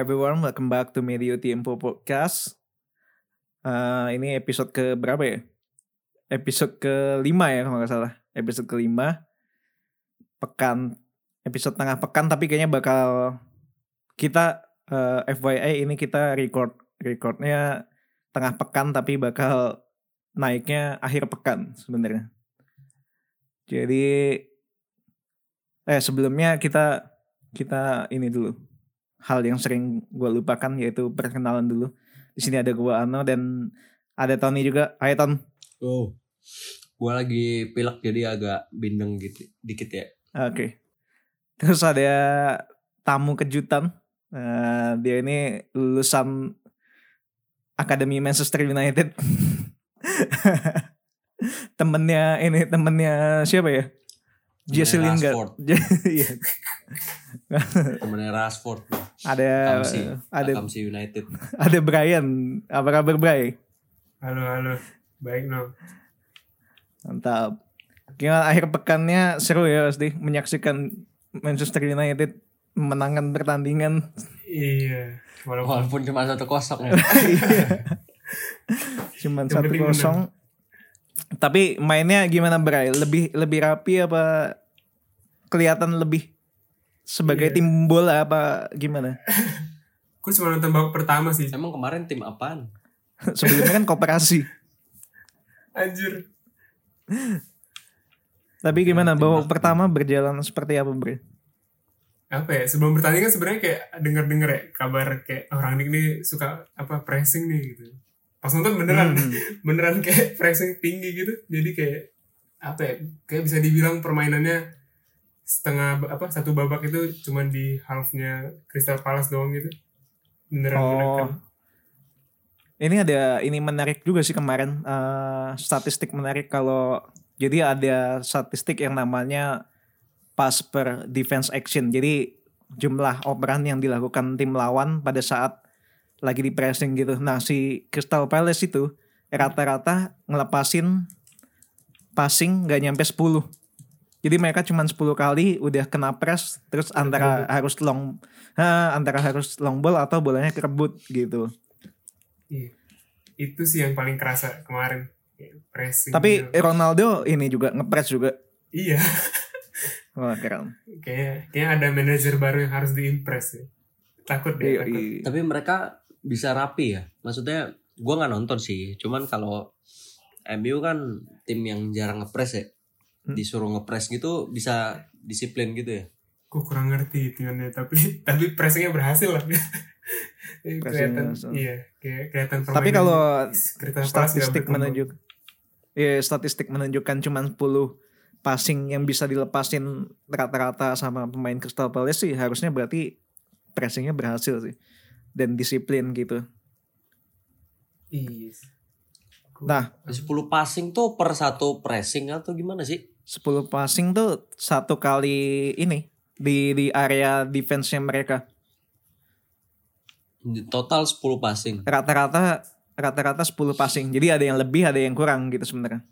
Everyone, welcome back to Medio Tiempo Podcast. Uh, ini episode ke berapa ya? Episode kelima ya kalau nggak salah. Episode kelima. Pekan, episode tengah pekan tapi kayaknya bakal kita uh, FYI ini kita record recordnya tengah pekan tapi bakal naiknya akhir pekan sebenarnya. Jadi eh sebelumnya kita kita ini dulu hal yang sering gue lupakan yaitu perkenalan dulu. Di sini ada gue Ano dan ada Tony juga. Hai Ton. Oh, gue lagi pilek jadi agak bindeng gitu dikit ya. Oke. Terus ada tamu kejutan. Uh, dia ini lulusan Akademi Manchester United. temennya ini temennya siapa ya? Jesse Lingard. Iya. Temennya Rashford. Ada Akamsi, ada Akamsi United. ada Brian. Apa kabar Brian? Halo, halo. Baik, no. Mantap. Gimana akhir pekannya seru ya pasti menyaksikan Manchester United menangkan pertandingan. Iya. Walaupun Walaupun cuma satu kosong ya. Cuman Yang satu kosong. Tapi mainnya gimana Bray? Lebih lebih rapi apa kelihatan lebih sebagai Iya. tim bola apa gimana? aku cuma nonton babak pertama sih. Emang kemarin tim apaan? Sebelumnya kan kooperasi. Anjir. Tapi gimana Tim babak pertama berjalan seperti apa Bray? Apa ya? Sebelum bertanding kan sebenarnya kayak denger-denger ya kabar kayak orang ini suka apa pressing nih gitu. Pas nonton beneran Hmm. beneran kayak pressing tinggi gitu. Jadi kayak apa ya? Kayak bisa dibilang permainannya setengah apa satu babak itu cuman di halfnya Crystal Palace doang gitu. Beneran Oh. Ini ada ini menarik juga sih kemarin eh, statistik menarik kalau jadi ada statistik yang namanya pass per defense action. Jadi jumlah operan yang dilakukan tim lawan pada saat lagi di pressing gitu. Nah, si Crystal Palace itu rata-rata ngelepasin passing nggak nyampe 10. Jadi mereka cuma 10 kali udah kena press terus antara harus long ha, antara harus long ball atau bolanya kerebut gitu. Iya. Itu sih yang paling kerasa kemarin. Pressing. Tapi gitu. Ronaldo ini juga ngepres juga. Iya. Wah keren. Kayak kayak ada manajer baru yang harus diimpress ya. Takut deh, Iya, takut. iya. Tapi mereka bisa rapi ya. Maksudnya gue nggak nonton sih. Cuman kalau MU kan tim yang jarang ngepres ya. Hmm. Disuruh ngepres gitu bisa disiplin gitu ya. Gue kurang ngerti hitungannya tapi tapi pressingnya berhasil lah. Kelihatan iya kayak kelihatan Tapi kalau statistik menunjuk ya statistik menunjukkan cuma 10 passing yang bisa dilepasin rata-rata sama pemain Crystal Palace sih harusnya berarti pressingnya berhasil sih dan disiplin gitu. Iya. Nah, 10 passing tuh per satu pressing atau gimana sih? 10 passing tuh satu kali ini di di area defense-nya mereka. Total 10 passing. Rata-rata rata-rata 10 passing. Jadi ada yang lebih, ada yang kurang gitu sebenarnya.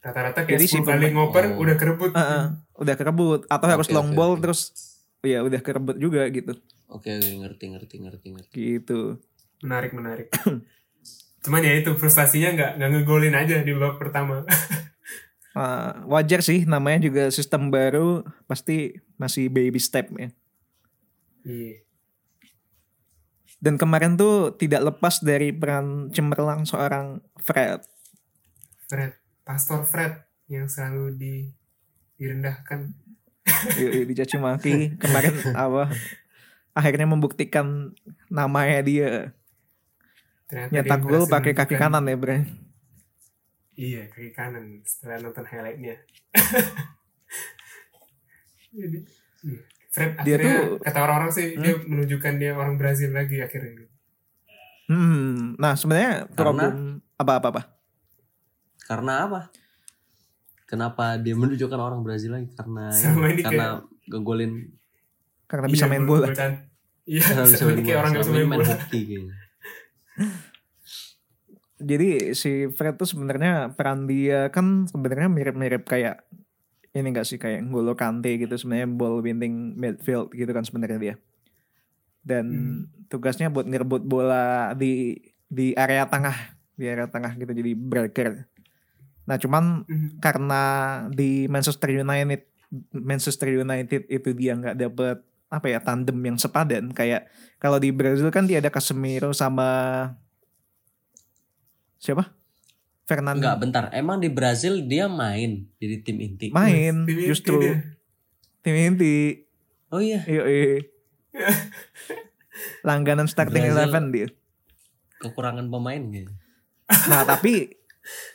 rata-rata kayak Jadi si 10 kali pemain- ngoper Oh. udah kerebut. Heeh, udah kerebut atau harus Oke, long oke, ball oke. terus ya udah kerebut juga gitu. Oke, oke, ngerti, ngerti, ngerti, ngerti. Gitu. Menarik menarik. Cuman ya itu frustasinya nggak nggak ngegolin aja di babak pertama. Uh, wajar sih namanya juga sistem baru pasti masih baby step ya. Iya. Dan kemarin tuh tidak lepas dari peran cemerlang seorang Fred. Fred, Pastor Fred yang selalu di direndahkan. Yoi, dicaci maki kemarin apa akhirnya membuktikan namanya dia Ternyata nyetak gol pakai kaki kanan ya bre Iya, kaki kanan setelah nonton highlightnya. Jadi, iya. Fred Dia akhirnya tuh- kata orang-orang sih Hmm? dia menunjukkan dia orang Brazil lagi akhirnya. hmm nah sebenarnya Karena- problem apa apa apa Karena apa? Kenapa dia menunjukkan orang Brazil lagi? Karena Selama ini karena ngegolin karena bisa Iya, main bola Iya, bisa main kayak bola. orang bisa main main bola. hoki kayaknya. jadi si Fred tuh sebenarnya peran dia kan sebenarnya mirip-mirip kayak ini enggak sih kayak Ngolo Kante gitu sebenarnya ball winning midfield gitu kan sebenarnya dia dan Hmm. tugasnya buat ngerebut bola di di area tengah di area tengah gitu jadi breaker nah cuman Mhm. karena di Manchester United Manchester United itu dia nggak dapet apa ya tandem yang sepadan kayak kalau di Brazil kan dia ada Casemiro sama siapa Fernando Enggak, bentar. Emang di Brazil dia main jadi tim inti. main Tim inti justru dia. tim inti Oh iya, Iya, iya. langganan starting Brazil. eleven dia kekurangan pemain gitu. nah tapi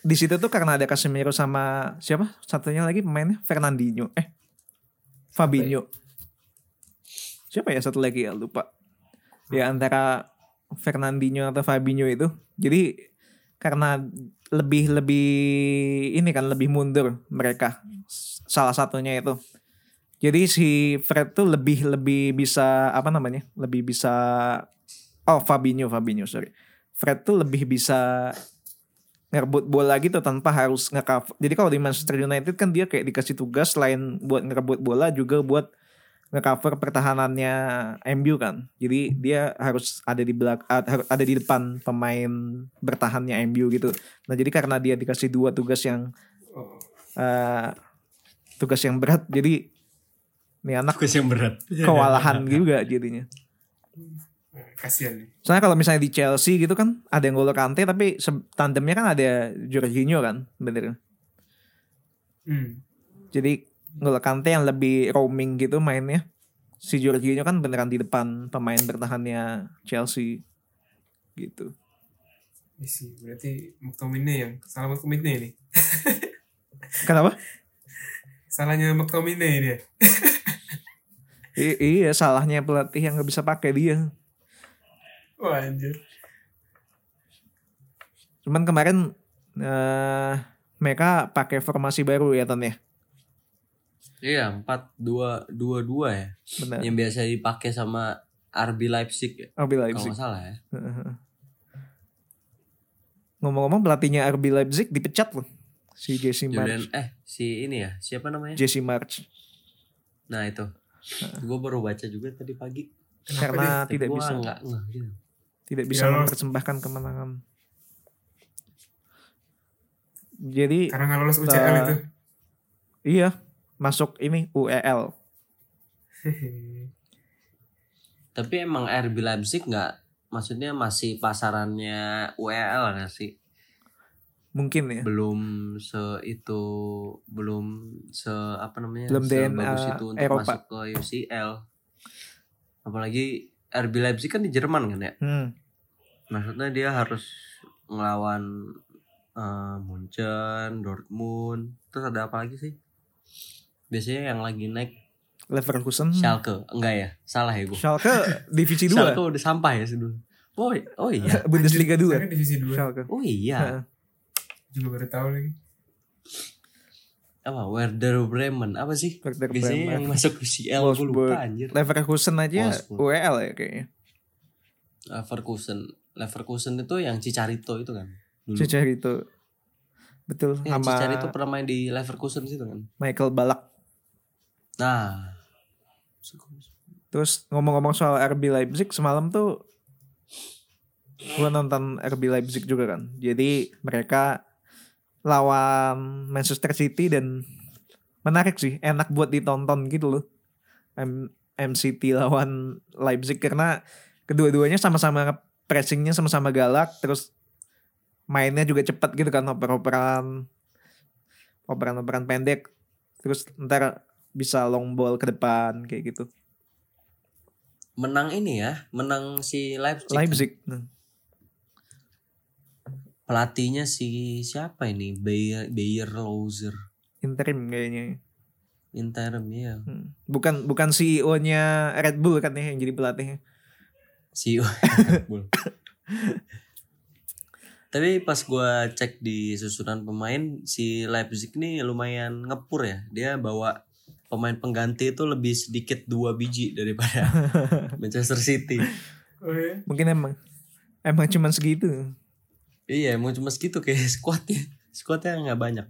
di situ tuh karena ada Casemiro sama siapa satunya lagi pemainnya Fernandinho eh Fabinho siapa ya satu lagi ya lupa ya antara Fernandinho atau Fabinho itu jadi karena lebih lebih ini kan lebih mundur mereka. Salah satunya itu. Jadi si Fred tuh lebih lebih bisa apa namanya lebih bisa oh Fabinho Fabinho sorry. Fred tuh lebih bisa ngerebut bola gitu tanpa harus nge-cover. Jadi kalau di Manchester United kan dia kayak dikasih tugas selain buat ngerebut bola juga buat nge-cover pertahanannya MU kan. Jadi dia harus ada di belak ada ada di depan pemain bertahannya MU gitu. Nah, jadi karena dia dikasih dua tugas yang eh, tugas yang berat jadi nih anak Tugas yang berat. kewalahan juga jadinya. Kasihan nih. Soalnya kalau misalnya di Chelsea gitu kan ada yang N'Golo Kante tapi tandemnya kan ada Jorginho kan, bener. Hmm. Jadi N'Golo Kante yang lebih roaming gitu mainnya. Si Jorginho kan beneran di depan pemain bertahannya Chelsea gitu. Iya sih, berarti McTominay yang salah McTominay nih. Kenapa? Salahnya McTominay dia. I- iya salahnya pelatih yang nggak bisa pakai dia. Wah anjir. Cuman kemarin eh mereka pakai formasi baru ya Ton ya. Iya, empat dua dua dua ya. Benar. Yang biasa dipakai sama RB Leipzig ya. RB Kalau Leipzig. nggak salah ya. Ngomong-ngomong pelatihnya RB Leipzig dipecat loh. Si Jesse Julian March. eh si ini ya, siapa namanya? Jesse March. Nah, itu. Gue baru baca juga tadi pagi. Kenapa Karena dia? Tapi tidak bisa nggak ngeh gitu. tidak bisa Tidak lolos. mempersembahkan kemenangan. Jadi Karena nggak lolos UCL Eh, itu. iya masuk ini UEL. Tapi emang RB Leipzig nggak maksudnya masih pasarannya UEL nggak sih? Mungkin ya. Belum se itu belum se apa namanya? Belum sebagus DNA itu untuk Eropa. masuk ke UCL. Apalagi RB Leipzig kan di Jerman kan ya? Hmm. Maksudnya dia harus ngelawan eh, Munchen, Dortmund, terus ada apa lagi sih? Biasanya yang lagi naik Leverkusen. Schalke, enggak ya? Salah ya gue. Schalke divisi 2. Schalke udah sampah ya dulu. Oh, oh iya. Bundesliga 2. Sekarang divisi 2. Schalke. Oh iya. Juga baru tahu lagi. Apa Werder Bremen? Apa sih? Werder Biasanya Bremen. yang masuk UCL gue lupa anjir. Leverkusen aja Wolfsburg. UEL ya kayaknya. Leverkusen. Leverkusen itu yang Cicarito itu kan. Dulu. Cicarito. Betul Ya, sama Cicarito pernah main di Leverkusen situ kan. Michael Balak. Nah. Terus ngomong-ngomong soal RB Leipzig semalam tuh gua nonton RB Leipzig juga kan. Jadi mereka lawan Manchester City dan menarik sih, enak buat ditonton gitu loh. M MCT lawan Leipzig karena kedua-duanya sama-sama pressingnya sama-sama galak, terus mainnya juga cepat gitu kan, oper-operan operan-operan pendek, terus ntar bisa long ball ke depan kayak gitu. Menang ini ya, menang si Leipzig. Leipzig. Nah, Pelatihnya si siapa ini? Bayer Bayer Loser. interim kayaknya. Interim ya. Hmm. Bukan bukan CEO-nya Red Bull kan ya yang jadi pelatihnya. CEO Bull. Tapi pas gua cek di susunan pemain si Leipzig ini lumayan ngepur ya. Dia bawa pemain pengganti itu lebih sedikit dua biji daripada Manchester City. Mungkin emang emang cuman segitu. Iya, emang cuma segitu kayak squadnya. Squadnya nggak banyak.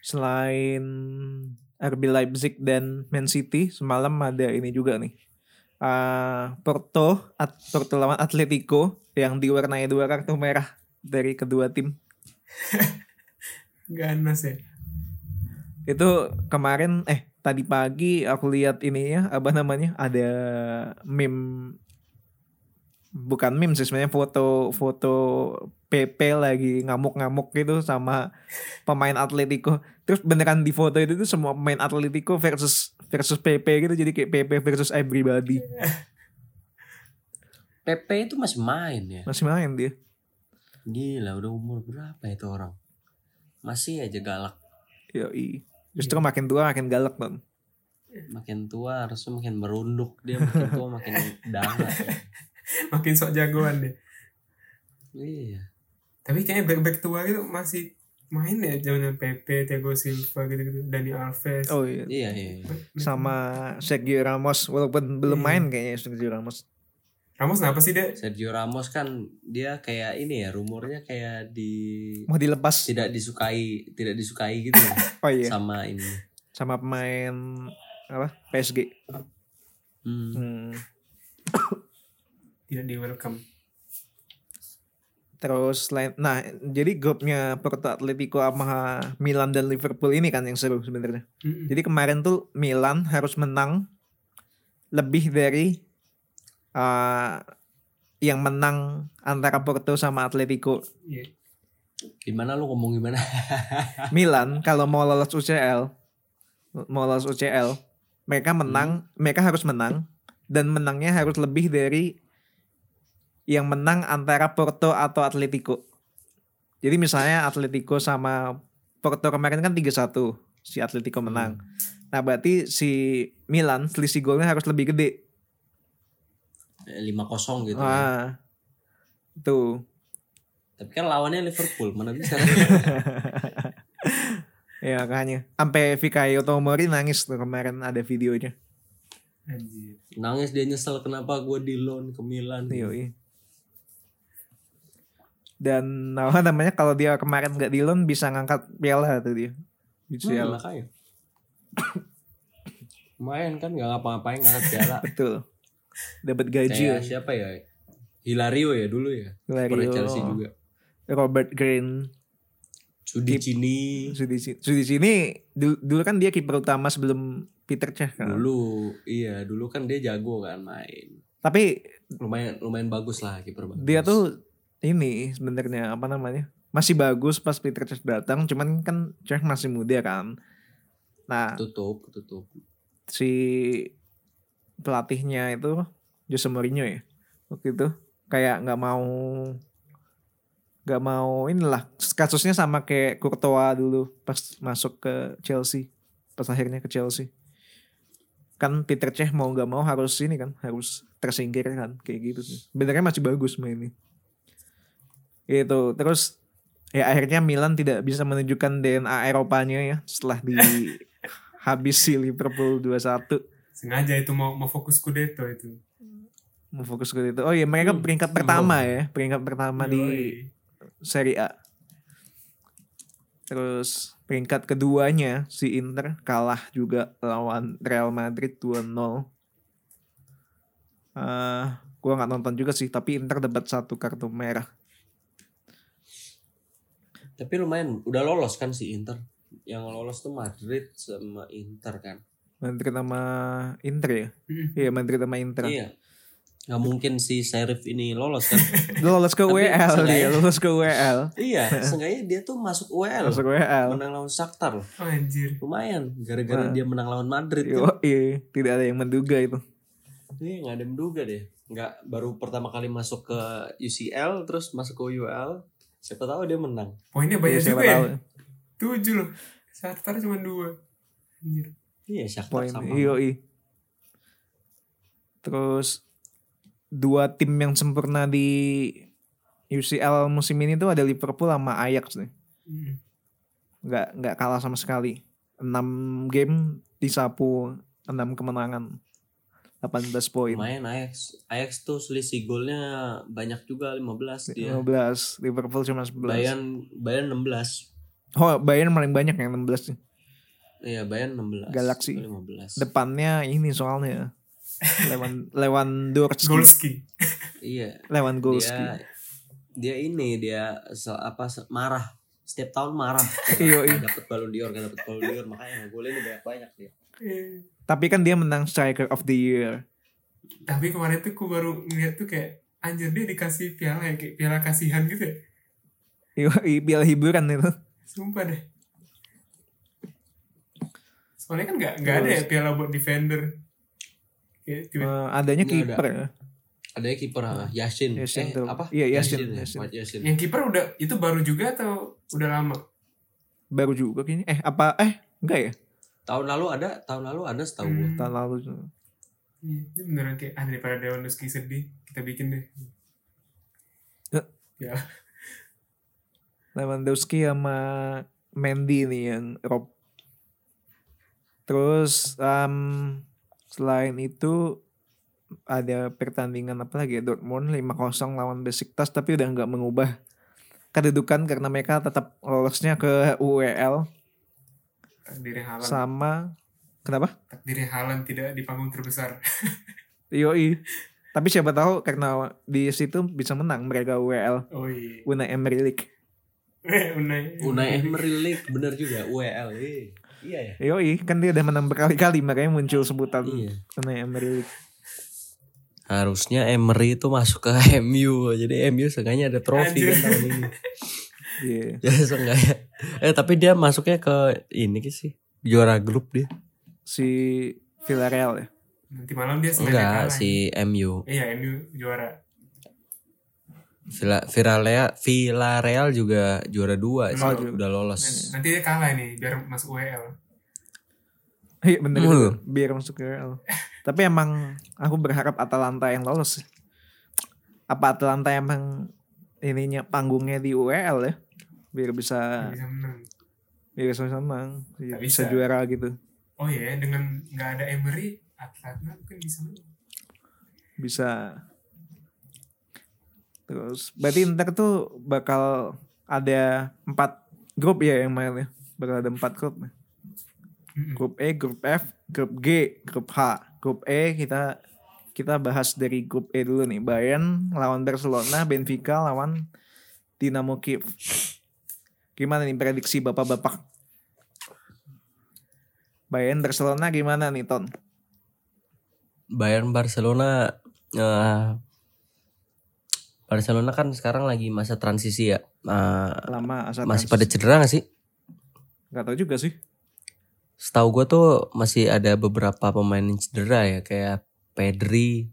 Selain RB Leipzig dan Man City semalam ada ini juga nih. eh, Porto, At- Porto lawan Atletico yang diwarnai dua kartu merah dari kedua tim. Ganas ya. Itu kemarin eh tadi pagi aku lihat ini ya apa namanya ada meme bukan meme sih sebenarnya foto foto PP lagi ngamuk-ngamuk gitu sama pemain Atletico terus beneran di foto itu tuh semua pemain Atletico versus versus PP gitu jadi kayak PP versus everybody PP itu masih main ya. masih main dia Gila udah umur berapa itu orang? Masih aja galak. Yoi. Justru makin tua makin galak kan Makin tua harusnya makin merunduk dia makin tua makin dangat. Makin sok jagoan deh. Iya. Tapi kayaknya back-back tua gitu masih main ya zaman PP, Thiago Silva gitu-gitu, Dani Alves. oh iya Iya iya. iya. sama Sergio Ramos walaupun belum Iya. main kayaknya Sergio Ramos Ramos kenapa sih dia? Sergio Ramos kan dia kayak ini ya rumornya kayak di mau dilepas tidak disukai tidak disukai gitu ya oh iya sama ini. sama pemain apa PSG Hmm. Hmm. Tidak di welcome. Terus lain, nah jadi grupnya Porto Atletico sama Milan dan Liverpool ini kan yang seru sebenarnya. Mm-mm. Jadi kemarin tuh Milan harus menang lebih dari uh, yang menang antara Porto sama Atletico. Iya. Gimana lu ngomong gimana? Milan kalau mau lolos UCL, mau lolos UCL, mereka menang, mereka harus menang dan menangnya harus lebih dari yang menang antara Porto atau Atletico. Jadi misalnya Atletico sama Porto kemarin kan 3-1, si Atletico menang. Nah, berarti si Milan selisih golnya harus lebih gede. Eh, 5-0 gitu. ya. Wah. Tuh. Tapi kan lawannya Liverpool, mana bisa? Ya makanya. Sampai Fikayo Tomori nangis tuh kemarin ada videonya. Anjir. Nangis dia nyesel kenapa gue di loan ke Milan. Yoi. Dan apa namanya kalau dia kemarin nggak di loan bisa ngangkat piala tuh dia. Hmm, UCL. makanya. Lumayan kan gak ngapa-ngapain ngangkat piala. Betul. Dapat gaji. Kayak siapa ya? Hilario ya dulu ya. Hilario. Pada Chelsea juga. Robert Green. Sudi Kip- Cini Sudi Sudi sini dulu, dulu kan dia kiper utama sebelum Peter Cech kan. dulu iya dulu kan dia jago kan main Tapi lumayan lumayan bagus lah kiper bagus dia tuh ini sebenarnya apa namanya? Masih bagus pas Peter Cech datang, cuman kan Cech masih muda kan. Nah, tutup tutup si pelatihnya itu Jose Mourinho ya waktu itu. Kayak nggak mau nggak mau inilah kasusnya sama kayak Courtois dulu pas masuk ke Chelsea pas akhirnya ke Chelsea. Kan Peter Cech mau nggak mau harus ini kan harus tersingkir kan kayak gitu sih. Sebenarnya masih bagus mainnya. Itu terus ya akhirnya Milan tidak bisa menunjukkan DNA Eropanya ya setelah di habis si Liverpool 2-1 Sengaja itu mau mau fokus Scudetto itu. mau fokus itu. Oh iya mereka Hmm. peringkat pertama ya, peringkat pertama di Yoi. Serie A. Terus peringkat keduanya si Inter kalah juga lawan Real Madrid 2-0. Eh, gua nggak nonton juga sih, tapi Inter dapat satu kartu merah. tapi lumayan udah lolos kan si Inter yang lolos tuh Madrid sama Inter kan Madrid sama Inter ya? Mm. Iya Madrid sama Inter. iya nggak mungkin si Sheriff ini lolos kan Lolos ke Tapi WL dia, seenggaknya- lolos ke WL. iya seenggaknya dia tuh masuk UEL Masuk WL. menang lawan Shakhtar loh Oh, anjir. lumayan gara-gara Wah. dia menang lawan Madrid kan. Yo, iya, tidak ada yang menduga itu. Iya nggak ada yang menduga deh. Nggak baru pertama kali masuk ke UCL terus masuk ke UL. Siapa tahu dia menang. Poinnya banyak Iya, juga siapa ya. tahu. Tujuh loh. Shakhtar cuma dua. Anjir. Iya Shakhtar poin sama. yoi. Terus dua tim yang sempurna di UCL musim ini tuh ada Liverpool sama Ajax nih. Mm. Nggak nggak kalah sama sekali. 6 game disapu 6 kemenangan. 18 poin. Lumayan Ajax. Ajax tuh selisih golnya banyak juga 15 dia. 15, Liverpool cuma 11. Bayern Bayern 16. Oh, Bayern paling banyak yang 16 nih. Iya Bayern 16. Galaxy. 15. Depannya ini soalnya Lewan Lewandowski. Golski. Iya. Lewandowski. Dia dia ini dia se- apa se- marah setiap tahun marah Iya, iya. dapat balon dior gak dapat balon dior makanya golnya ini banyak banyak dia Tapi kan dia menang striker of the year. Tapi kemarin tuh aku baru ngeliat tuh kayak anjir dia dikasih piala ya kayak piala kasihan gitu ya. Iya, piala hiburan itu. Sumpah deh. Soalnya kan nggak nggak ada ya piala buat defender. Kayak tiba Eh, adanya Nggak ada. kiper ya. ada kiper ah, Yasin Yasin eh tuh. apa Iya, Yasin, ya, Yasin. White Yasin yang kiper udah itu baru juga atau udah lama? Baru juga kayaknya. Eh apa eh enggak ya? tahun lalu ada tahun lalu ada setahu Hmm. Tahun lalu. Iya, ini beneran kayak ah daripada Lewandowski sedih kita bikin deh. Ya. Ya. Lewandowski sama Mendy nih yang rob. Terus em, selain itu ada pertandingan apa lagi ya Dortmund 5-0 lawan Besiktas tapi udah nggak mengubah kedudukan karena mereka tetap lolosnya ke UEL Takdirnya Halan. sama kenapa? Takdirnya Halan tidak di panggung terbesar. Yoi. Tapi siapa tahu karena di situ bisa menang mereka UEL Oh iya. Unai Emery League. Unai. Unai Emery League bener juga UEL eh. Iya ya Yoi, kan dia udah menang berkali-kali makanya muncul sebutan iya. Emery. Harusnya Emery itu masuk ke MU jadi MU seenggaknya ada trofi Anjir. kan tahun ini. Iya. ya seenggaknya. Eh tapi dia masuknya ke ini sih juara grup dia. Si Villarreal ya. Nanti malam dia sengaja enggak si MU Iya, MU juara. Villa Villarreal Villarreal juga juara dua sih Oh, juga. udah lolos Nanti dia kalah nih biar masuk UEL. Iya bener Hmm. biar masuk Real. Tapi emang aku berharap Atalanta yang lolos. Apa Atalanta emang ininya panggungnya di UEL ya? Biar bisa bisa menang. biar bisa menang, biar Nggak bisa bisa. juara gitu. Oh iya, dengan nggak ada Emery, Atlanta mungkin bisa menang. Bisa Terus berarti ntar tuh bakal ada empat grup ya yang main ya. Bakal ada empat grup. Grup E, grup F, grup G, grup H. Grup E kita kita bahas dari grup E dulu nih. Bayern lawan Barcelona, Benfica lawan Dinamo Kiev. Gimana nih prediksi bapak-bapak? Bayern Barcelona gimana nih Ton? Bayern Barcelona eh, Barcelona kan sekarang lagi masa transisi ya Eh, Lama masih pada cedera gak sih Gak tau juga sih. Setahu gue tuh masih ada beberapa pemain yang cedera ya kayak Pedri.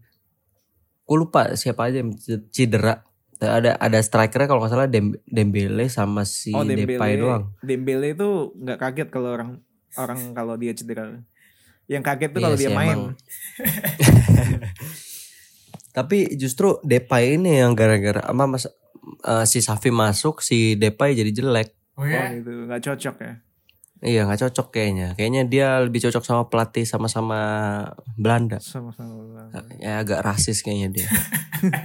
Gue lupa siapa aja yang cedera. Ada ada strikernya kalau nggak salah Dem- Dembele sama si oh Depay Dembele. doang. Dembele itu nggak kaget kalau orang orang kalau dia cedera. Yang kaget tuh Iya kalau dia main. Tapi justru Depay ini yang gara-gara ama mas eh, si Safi masuk si Depay jadi jelek. Oh Oh ya, gitu, nggak cocok ya. Iya nggak cocok kayaknya. Kayaknya dia lebih cocok sama pelatih sama-sama Belanda. Sama-sama. Ya agak rasis kayaknya dia.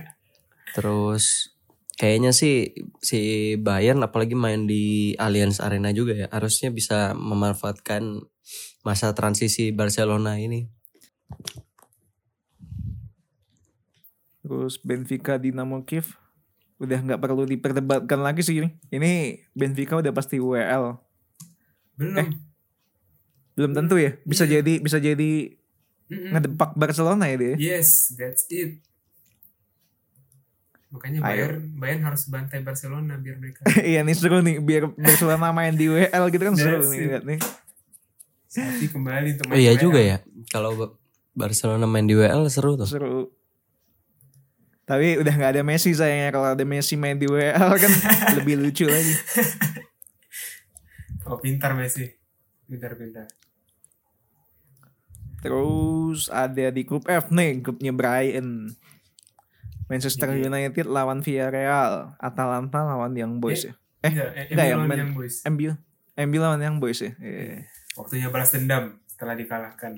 Terus kayaknya sih si Bayern apalagi main di Allianz Arena juga ya harusnya bisa memanfaatkan masa transisi Barcelona ini. Terus Benfica Dinamo Kiev udah nggak perlu diperdebatkan lagi sih ini. Ini Benfica udah pasti UEL. belum. Eh, Belum tentu ya. Bisa Iya. jadi bisa jadi Mm-mm. ngedepak Barcelona ya dia. Yes, that's it. Makanya. Bayern, Bayern harus bantai Barcelona biar mereka iya nih seru nih biar Barcelona main di UEL gitu kan seru nih lihat nih. Sapi kembali untuk Oh iya juga ya. Kalau Ba- Barcelona main di WL seru tuh. Seru. Tapi udah nggak ada Messi sayangnya kalau ada Messi main di UEL kan lebih lucu lagi. Oh pintar Messi, pintar-pintar. Terus ada di grup F nih, grupnya Brian. Manchester Jadi- United lawan Villarreal, Atalanta lawan Young Boys ya. Eh, Enggak, eh, enggak ya, lawan men- Young Boys. MU, MU lawan Young Boys ya. Iya. Waktunya balas dendam setelah dikalahkan.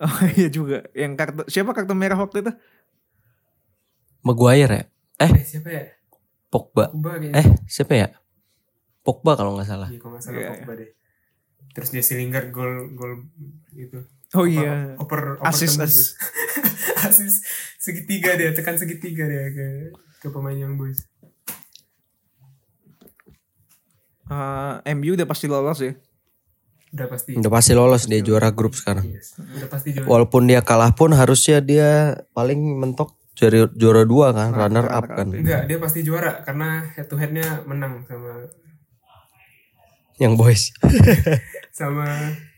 Oh iya juga. Yang kartu siapa kartu merah waktu itu? Maguire ya? Eh Eh siapa ya? Pogba. Pogba kayaknya. Eh siapa ya? Pogba kalau nggak salah. Iya, kalau nggak salah Iya, Pogba deh. terus Jesse Lingard gol gol itu Oh Apa- iya. oper oper Asis, tembus. asis. asis segitiga dia tekan segitiga dia ke ke pemain yang boys Eh, MU udah pasti lolos ya. udah pasti Udah pasti lolos dia juara grup sekarang. Yes. udah pasti juara Walaupun dia kalah pun harusnya dia paling mentok juara juara dua kan, Nah, runner up runner up, kan. enggak dia pasti juara karena head to headnya menang sama Yang boys. sama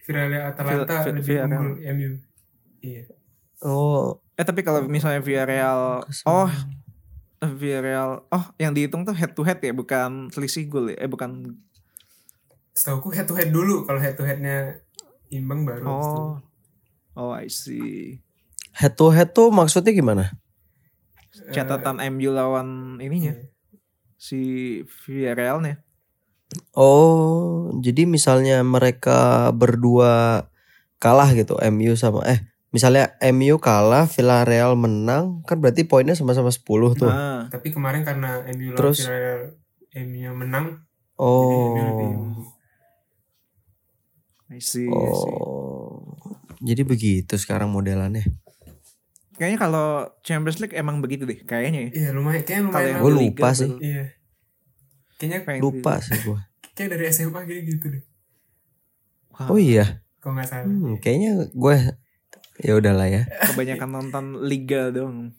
Villarreal Atalanta Vil- lebih unggul MU iya Oh, Eh tapi kalau misalnya Villarreal, oh Villarreal, oh yang dihitung tuh head to head ya, bukan selisih gol ya, eh bukan. setahu head to head dulu kalau head to headnya imbang baru. Oh, oh I see. head to head tuh maksudnya gimana? Catatan MU lawan ininya Iya. si Villarrealnya. Oh, jadi misalnya mereka berdua kalah gitu, MU sama eh misalnya MU kalah, Villarreal menang, kan berarti poinnya sama-sama 10 tuh. Nah, tapi kemarin karena MU lawan Terus? Villarreal MU yang menang jadi MU lebih Oh. I see. I see. Oh. Jadi begitu sekarang modelannya. Kayaknya kalau Champions League emang begitu deh, kayaknya ya. iya lumayan kayaknya Kalau lumayan yang Gue di lupa sih. baru- iya kayaknya kayak Lupa sih gue. kayak dari SMA kayak gitu deh Wah, Oh iya. kalau nggak salah Hmm, kayaknya gue ya udahlah ya. kebanyakan nonton Liga dong.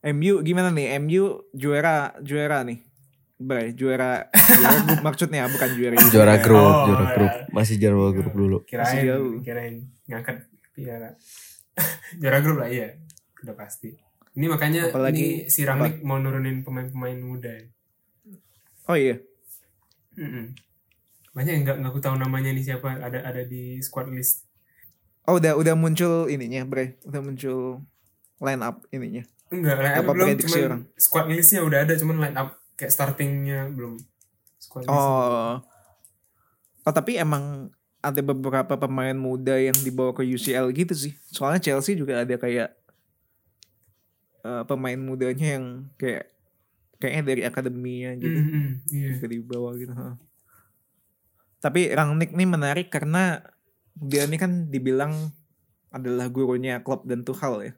MU gimana nih? MU juara juara nih. Bray, juara juara grup maksudnya bukan juara Juara grup, Oh, juara ya. grup. Masih juara grup dulu. kirain kirain ngangkat piala juara grup lah iya udah pasti ini makanya Apalagi- ini si Rangnick mau nurunin pemain-pemain muda Oh iya. Mm-mm. banyak yang nggak nggak aku tahu namanya nih siapa ada ada di squad list Oh udah udah muncul ininya, Bray. Udah muncul line up ininya. enggak line up Apa belum cuman orang? squad listnya udah ada cuman line up kayak startingnya belum squad list Oh. Oh tapi emang ada beberapa pemain muda yang dibawa ke UCL gitu sih. Soalnya Chelsea juga ada kayak eh, pemain mudanya yang kayak kayaknya dari akademinya gitu. Mm-mm, iya juga dibawa gitu. ha. Tapi Rangnick nih menarik karena dia ini kan dibilang adalah gurunya Klopp dan Tuchel ya,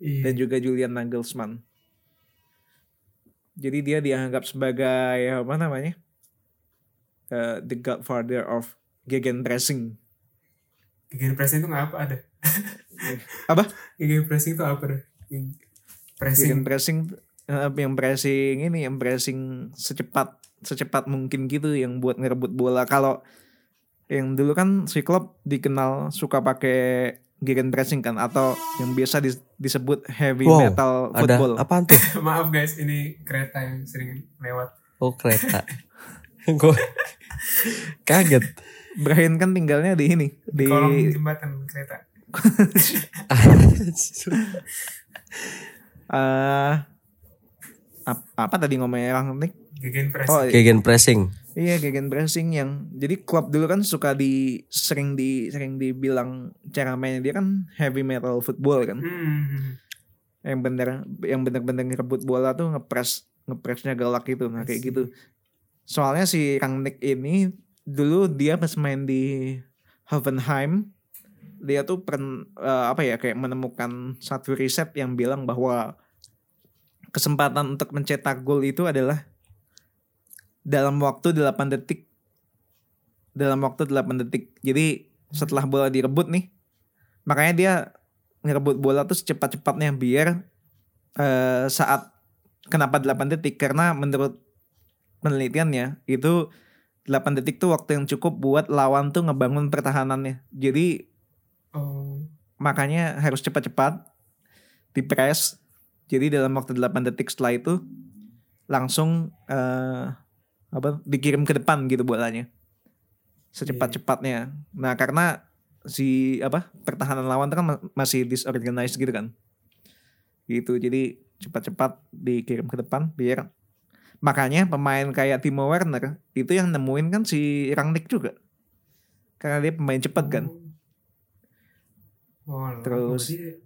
iya dan juga Julian Nagelsmann. Jadi dia dianggap sebagai apa namanya? Eh, the godfather of gegenpressing. Gegen pressing itu nggak apa ada Apa? Gegen pressing itu apa pressing Gegenpressing eh, yang pressing ini yang pressing secepat secepat mungkin gitu yang buat ngerebut bola. Kalau yang dulu kan si Klopp dikenal suka pakai gegenpressing kan atau yang biasa dis- disebut heavy Wow, metal Ada football. apaan tuh? maaf guys ini kereta yang sering lewat Oh kereta. Gue kaget. Brian kan tinggalnya di ini di kolong jembatan kereta eh ap- apa tadi ngomongnya Rangnick? Gegen pressing Oh Gegen pressing. Iya gegenpressing yang jadi klub dulu kan suka di sering di sering dibilang cara mainnya dia kan heavy metal football kan Hmm. yang bener yang bener-bener ngerebut bola tuh ngepres ngepresnya galak gitu nah kayak gitu soalnya si Rangnick ini dulu dia pas main di Hoffenheim dia tuh pern, eh, apa ya kayak menemukan satu riset yang bilang bahwa kesempatan untuk mencetak gol itu adalah dalam waktu 8 detik. Dalam waktu 8 detik. Jadi setelah bola direbut nih makanya dia ngerebut bola tuh secepat-cepatnya biar eh, saat kenapa 8 detik? Karena menurut penelitiannya itu 8 detik tuh waktu yang cukup buat lawan tuh ngebangun pertahanannya. Jadi oh. makanya harus cepat-cepat dipres jadi dalam waktu 8 detik setelah itu langsung eh, apa dikirim ke depan gitu bolanya. Secepat-cepatnya. Nah karena si apa pertahanan lawan tuh kan ma- masih disorganized gitu kan. Gitu. Jadi cepat-cepat dikirim ke depan biar makanya pemain kayak Timo Werner itu yang nemuin kan si Rangnick juga karena dia pemain cepat kan oh, oh Terus- dia-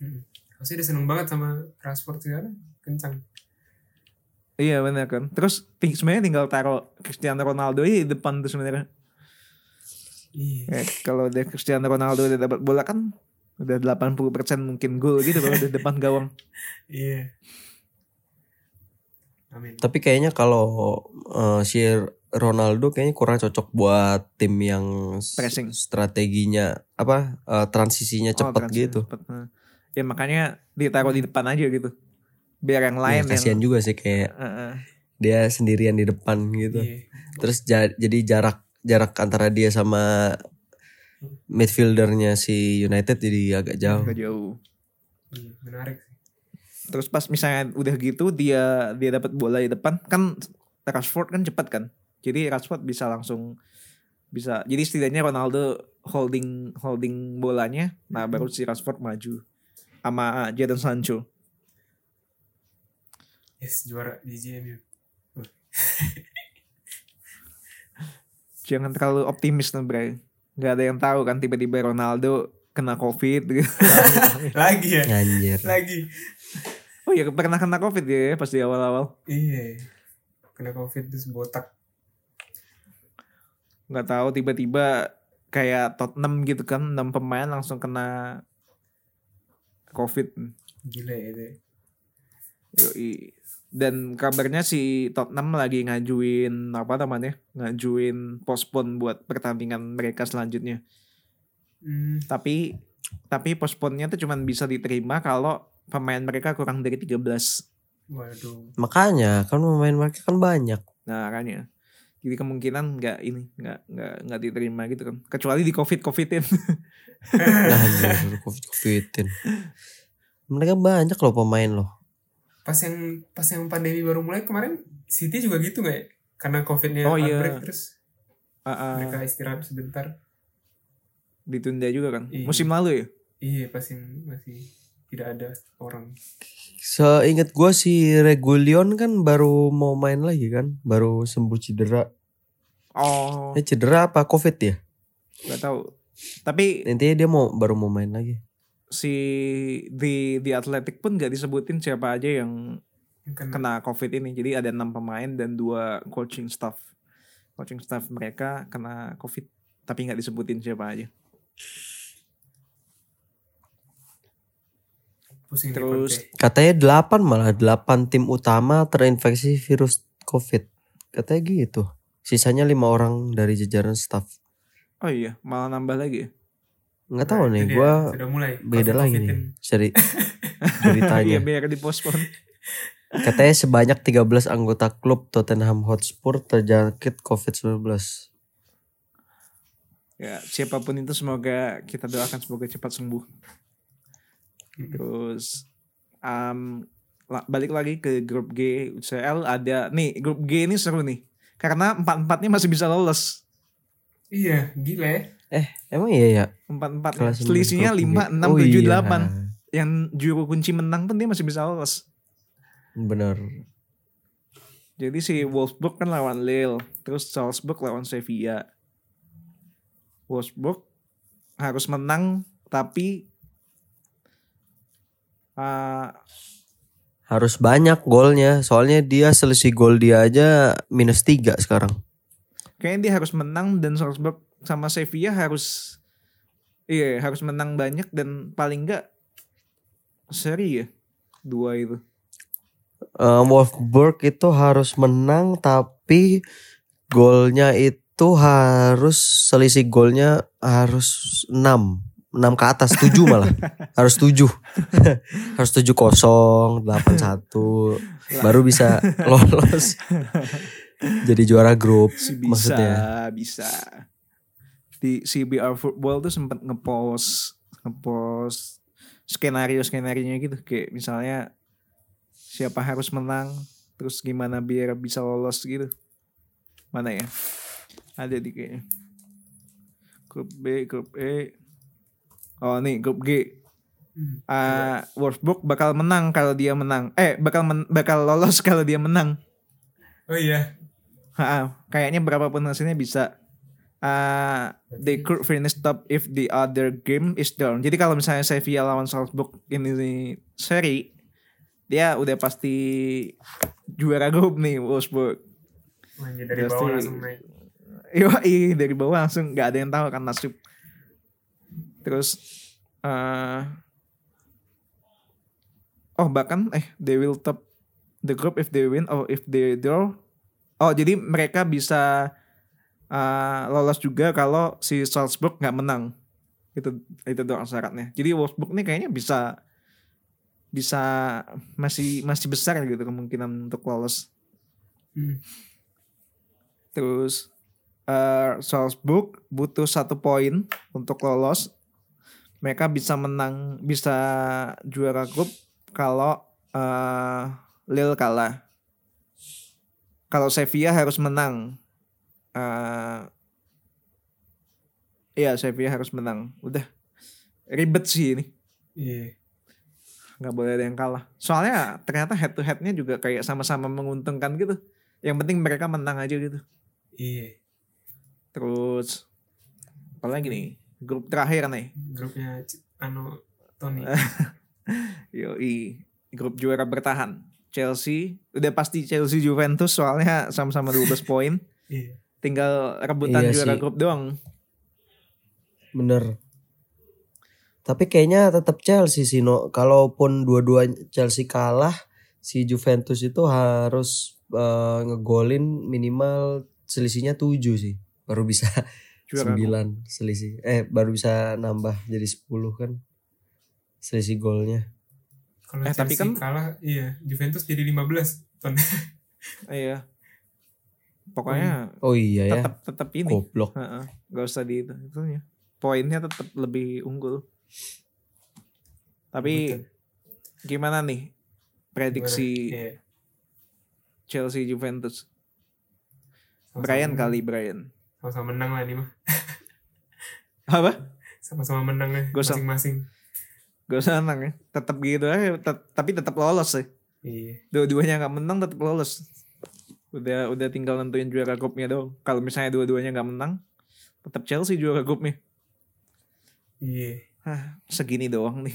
hmm. pasti dia seneng banget sama Rashford sekarang kencang Iya benar kan. Terus ting- sebenarnya tinggal taruh Cristiano Ronaldo di depan tuh sebenarnya. Iya. Ya, kalau udah Cristiano Ronaldo udah dapat bola kan udah 80% mungkin gol gitu kalau di depan gawang. Iya. Amin. Tapi kayaknya kalau eh, si Ronaldo kayaknya kurang cocok buat tim yang Pressing. strateginya apa eh, transisinya Oh, cepat gitu. cepet. Nah, Ya makanya ditaruh di depan aja gitu. Biar yang Ya, lain yang kasihan juga sih kayak Heeh. dia sendirian di depan gitu. Iya. Terus ja- jadi jarak jarak antara dia sama midfieldernya si United jadi agak jauh. agak jauh. Iya, menarik sih. Terus pas misalnya udah gitu dia dia dapat bola di depan kan Rashford kan cepat kan. Jadi Rashford bisa langsung bisa jadi setidaknya Ronaldo holding holding bolanya nah baru si Rashford maju sama Jadon Sancho. Yes, juara GGMU. Jangan terlalu optimis nih Bray. Gak ada yang tahu kan tiba-tiba Ronaldo kena covid gitu. Lagi ya? Anjir. Lagi. Oh iya pernah kena covid ya pas di awal-awal. Iya. Kena covid terus botak. nggak tahu tiba-tiba kayak Tottenham gitu kan enam pemain langsung kena covid Gila ya itu. ya. Yoi. dan kabarnya si Tottenham lagi ngajuin apa namanya ngajuin postpone buat pertandingan mereka selanjutnya Hmm, tapi tapi postpone-nya tuh cuman bisa diterima kalau pemain mereka kurang dari 13 waduh. Makanya kan pemain mereka kan banyak. nah makanya jadi kemungkinan nggak ini nggak nggak nggak diterima gitu kan kecuali di covid covidin Nah, covid covidin. Mereka banyak loh pemain loh. Pas yang pas yang pandemi baru mulai kemarin City juga gitu nggak ya? Karena covidnya Oh, iya. outbreak terus Ah, ah, mereka istirahat sebentar. ditunda juga kan Iya. musim lalu ya Iya pas yang masih tidak ada orang. Seingat gue si Regulion kan baru mau main lagi kan, baru sembuh cedera. oh Eh cedera apa covid ya? nggak tahu tapi Intinya dia mau baru mau main lagi. si di di Atletik pun nggak disebutin siapa aja yang Yang kena. kena covid ini jadi ada enam pemain dan dua coaching staff coaching staff mereka kena covid tapi nggak disebutin siapa aja Pusing terus. Katanya 8 malah 8 tim utama terinfeksi virus covid. Katanya gitu. Sisanya lima orang dari jajaran staff. oh iya malah nambah lagi ya Nggak tahu Nah, nih, gue sudah mulai. beda lagi nih seri iya beritanya. biar dipospon Katanya sebanyak 13 anggota klub Tottenham Hotspur terjangkit COVID-19. ya siapa pun itu semoga kita doakan semoga cepat sembuh. Terus um, la- balik lagi ke grup G UCL ada nih grup G ini seru nih karena empat empatnya masih bisa lolos Iya, gila ya. Emang iya ya? empat empatnya Kelas selisihnya lima enam Oh tujuh iya. delapan yang juru kunci menang pun dia masih bisa lolos Bener. jadi si Wolfsburg kan lawan Lille terus Salzburg lawan Sevilla Wolfsburg harus menang tapi uh, Harus banyak golnya. Soalnya dia selisih gol dia aja minus 3 sekarang. kayaknya dia harus menang dan Salzburg sama Sevilla harus iya harus menang banyak dan paling enggak seri ya dua itu Eh, Wolfsburg itu harus menang tapi golnya itu harus selisih golnya harus 6 6 ke atas 7 malah. Harus 7 harus 7 kosong 8 1 baru bisa lolos. Jadi juara grup bisa maksudnya. bisa. Di CBR Football tuh sempat ngepost ngepost skenario skenario gitu. Kayak misalnya siapa harus menang terus gimana biar bisa lolos gitu. Mana ya? Ada di kayaknya. Grup B grup E oh nih grup G Hmm. Ah, Wolfsburg bakal menang kalau dia menang eh bakal men- bakal lolos kalau dia menang Oh iya. Ha, kayaknya berapapun hasilnya bisa. Uh, they could finish top if the other game is down. Jadi kalau misalnya Sevilla lawan Salzburg ini seri, dia udah pasti juara grup nih Wolfsburg. Dari Pasti. bawah langsung naik. Yoi, dari bawah langsung nggak ada yang tahu kan nasib. Terus eh oh bahkan eh they will top the group if they win or if they draw. Oh jadi mereka bisa eh, lolos juga kalau si Salzburg nggak menang. Itu itu doang syaratnya. Jadi Wolfsburg nih kayaknya bisa bisa masih masih besar gitu kemungkinan untuk lolos. Hmm. Terus eh Salzburg butuh satu poin untuk lolos. Mereka bisa menang, bisa juara grup kalau eh Lille kalah. Kalau Sevilla harus menang. eh Iya Sevilla harus menang. Udah ribet sih ini. Iya. nggak boleh ada yang kalah. Soalnya ternyata head to headnya juga kayak sama-sama menguntungkan gitu. Yang penting mereka menang aja gitu. Iya. Terus apalagi nih grup terakhir nih. Grupnya anu Tony. Yoi grup juara bertahan. Chelsea udah pasti Chelsea Juventus soalnya sama-sama 12 poin. Iya. Tinggal rebutan Iya juara sih. grup doang. Bener. Tapi kayaknya tetap Chelsea sih no. Kalaupun dua-dua Chelsea kalah, si Juventus itu harus eh, ngegolin minimal selisihnya 7 sih. Baru bisa 9 selisih. Eh baru bisa nambah jadi 10 kan. Selisih golnya. Kalau Eh, tapi Chelsea kan- kalah, iya Juventus jadi 15 ton. Iya. Pokoknya Oh iya ya. tetap tetap ini. Goblok. Heeh, Gak usah di itu itunya. Poinnya tetap lebih unggul. Tapi Betul. gimana nih prediksi Iya. Chelsea Juventus? Brian kali Brian. Sama-sama menang lah ini mah. Apa? Sama-sama menang lah Gak usah. masing-masing. Gak usah menang ya. Tetap gitu aja. tet- tapi tetap lolos sih. Iya. Dua-duanya nggak menang tetap lolos. Udah udah tinggal nentuin juara grupnya dong. Kalau misalnya dua-duanya nggak menang, tetap Chelsea juara grupnya. Iya. Hah, segini doang nih.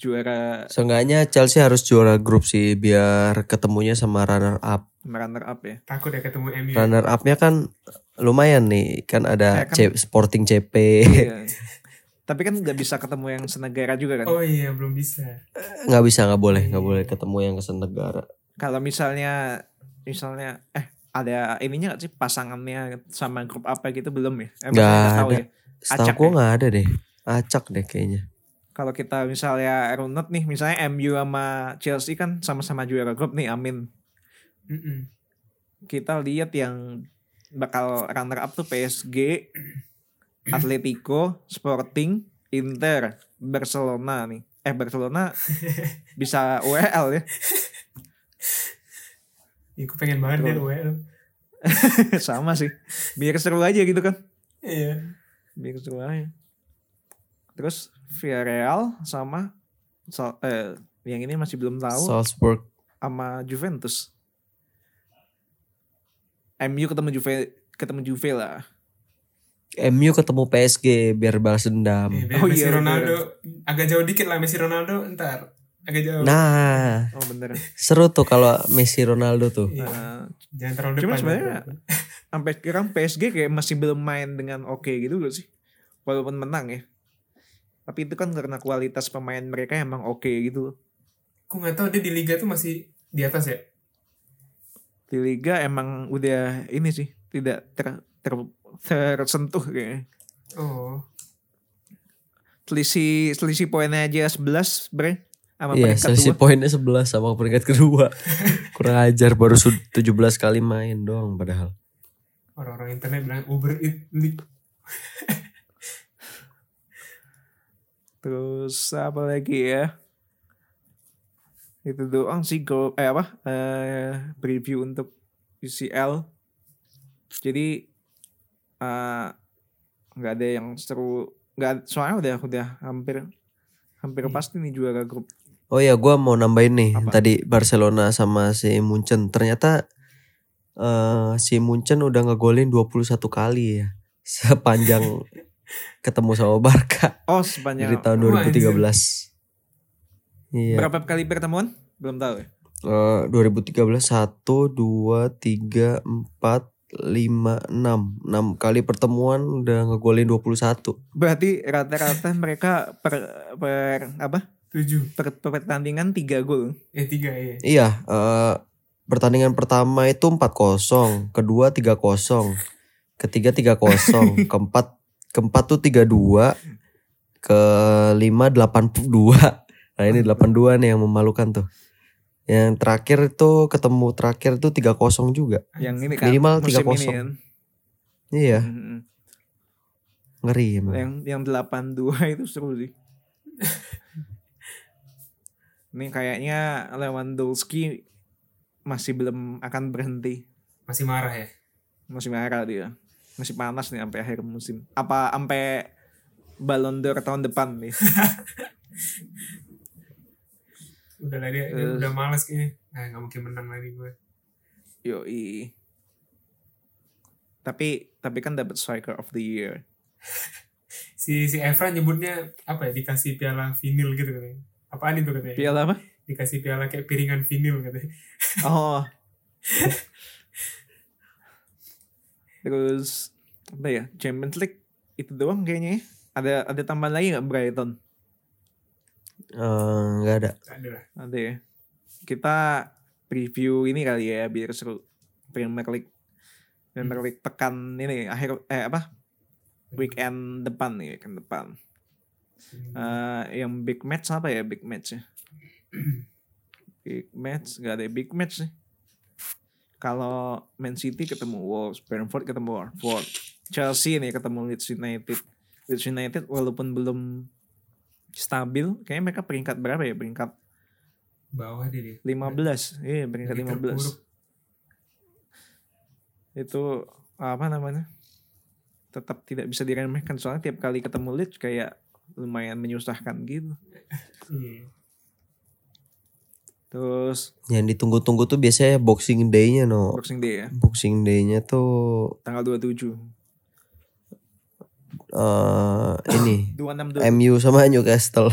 Juara Seenggaknya Chelsea harus juara grup sih biar ketemunya sama runner up. runner up ya. Takut ya ketemu MU. Runner upnya kan lumayan nih kan ada Ya kan- C- Sporting CP. Iya. Tapi kan nggak bisa ketemu yang senegara juga kan. Oh iya, belum bisa. nggak bisa nggak boleh nggak boleh ketemu yang ke negara. Kalau misalnya misalnya eh ada ininya gak sih pasangannya sama grup apa gitu belum ya? Eh, ada. ya. Acak gue ya? nggak ada deh. Acak deh kayaknya. Kalau kita misalnya runut nih, misalnya MU sama Chelsea kan sama-sama juara grup nih, amin. Mm-mm. Kita lihat yang bakal runner up tuh PSG, Atletico, Sporting, Inter, Barcelona nih. Eh Barcelona bisa UEL ya. Ih, gue pengen banget deh. UEL. sama sih. Biar seru aja gitu kan. Iya. Biar seru aja. Terus Villarreal sama Sal- eh, yang ini masih belum tahu Salzburg. sama Juventus. MU ketemu Juve ketemu Juve lah. MU ketemu PSG biar balas dendam. Eh, biar Oh Messi iya, Ronaldo agak jauh dikit lah Messi Ronaldo ntar agak jauh. Nah, Oh bener. seru tuh kalau Messi Ronaldo tuh. Iya. Nah, Jangan terlalu depan. Cuma sebenarnya sampai sekarang PSG kayak masih belum main dengan oke gitu loh sih. Walaupun menang ya. Tapi itu kan karena kualitas pemain mereka emang oke gitu loh. Gue nggak tahu dia di liga tuh masih di atas ya. Di liga emang udah ini sih tidak ter, ter- tersentuh kayaknya. Oh. Selisih selisih poinnya aja 11 bre sama Iya, peringkat selisih dua. poinnya 11 sama peringkat kedua. Kurang ajar baru sud- 17 kali main doang padahal. Orang-orang internet bilang Uber Eats League. Terus apa lagi ya? Itu doang sih go eh apa? Eh preview untuk UCL. Jadi eh nggak ada yang seru nggak soalnya udah udah hampir hampir Hmm. pasti nih juara grup. Oh ya, gua mau nambahin nih Apa? tadi Barcelona sama si Munchen. Ternyata eh si Munchen udah ngegolin 21 kali ya sepanjang ketemu sama Barca Oh dari sepanjang tahun Wah, 2013. Iya. berapa kali pertemuan? Belum tahu ya. Eh, 2013 1 2 3 4 5 6 6 kali pertemuan udah ngegolin 21. Berarti rata-rata mereka per, per apa? Tujuh. Per, per pertandingan 3 gol. Eh tiga ya. Iya, eh pertandingan pertama itu 4-0, kedua 3-0, ketiga 3-0, keempat keempat tuh 3-2, kelima 82. Nah, ini 82 nih yang memalukan tuh. Yang terakhir itu ketemu terakhir itu 3-0 juga. Yang ini kan Minimal musim 3-0. ini kan. Iya, Mm-mm. ngeri emang. Yang yang 82 itu seru sih. Ini kayaknya Lewandowski masih belum akan berhenti. Masih marah ya. Masih marah dia. Masih panas nih sampai akhir musim. Apa sampai Ballon d'Or tahun depan nih. Udah lah dia, dia udah malas kayaknya. Nah nggak mungkin menang lagi gue. Yoi. Tapi tapi kan dapat striker of the year. Si si Evra nyebutnya apa ya dikasih piala vinil gitu katanya. Apaan itu katanya? Piala apa? Dikasih piala kayak piringan vinil katanya. Oh. Terus apa ya? Champions League itu doang kayaknya ya. Ada ada tambahan lagi nggak Brighton? Eh, nggak ada. Ada. Ada ya. Kita preview ini kali ya biar seru. Premier League. Premier League pekan ini akhir eh apa? Weekend depan nih, weekend depan. Eh, yang big match apa ya big match ya? big match nggak ada big match sih. Kalau Man City ketemu Wolves, Brentford ketemu Watford, Chelsea nih ketemu Leeds United. Leeds United walaupun belum stabil, kayaknya mereka peringkat berapa ya? Peringkat Bawah dia dia. 15. Iya, peringkat Lagi 15. terpuruk. Itu apa namanya? Tetap tidak bisa diremehkan soalnya tiap kali ketemu Leeds kayak lumayan menyusahkan gitu. Iya. Terus Yang ditunggu-tunggu tuh biasanya Boxing Day-nya no. Boxing Day ya, Boxing Day-nya tuh tanggal 27. Eh ini 26 MU sama Newcastle.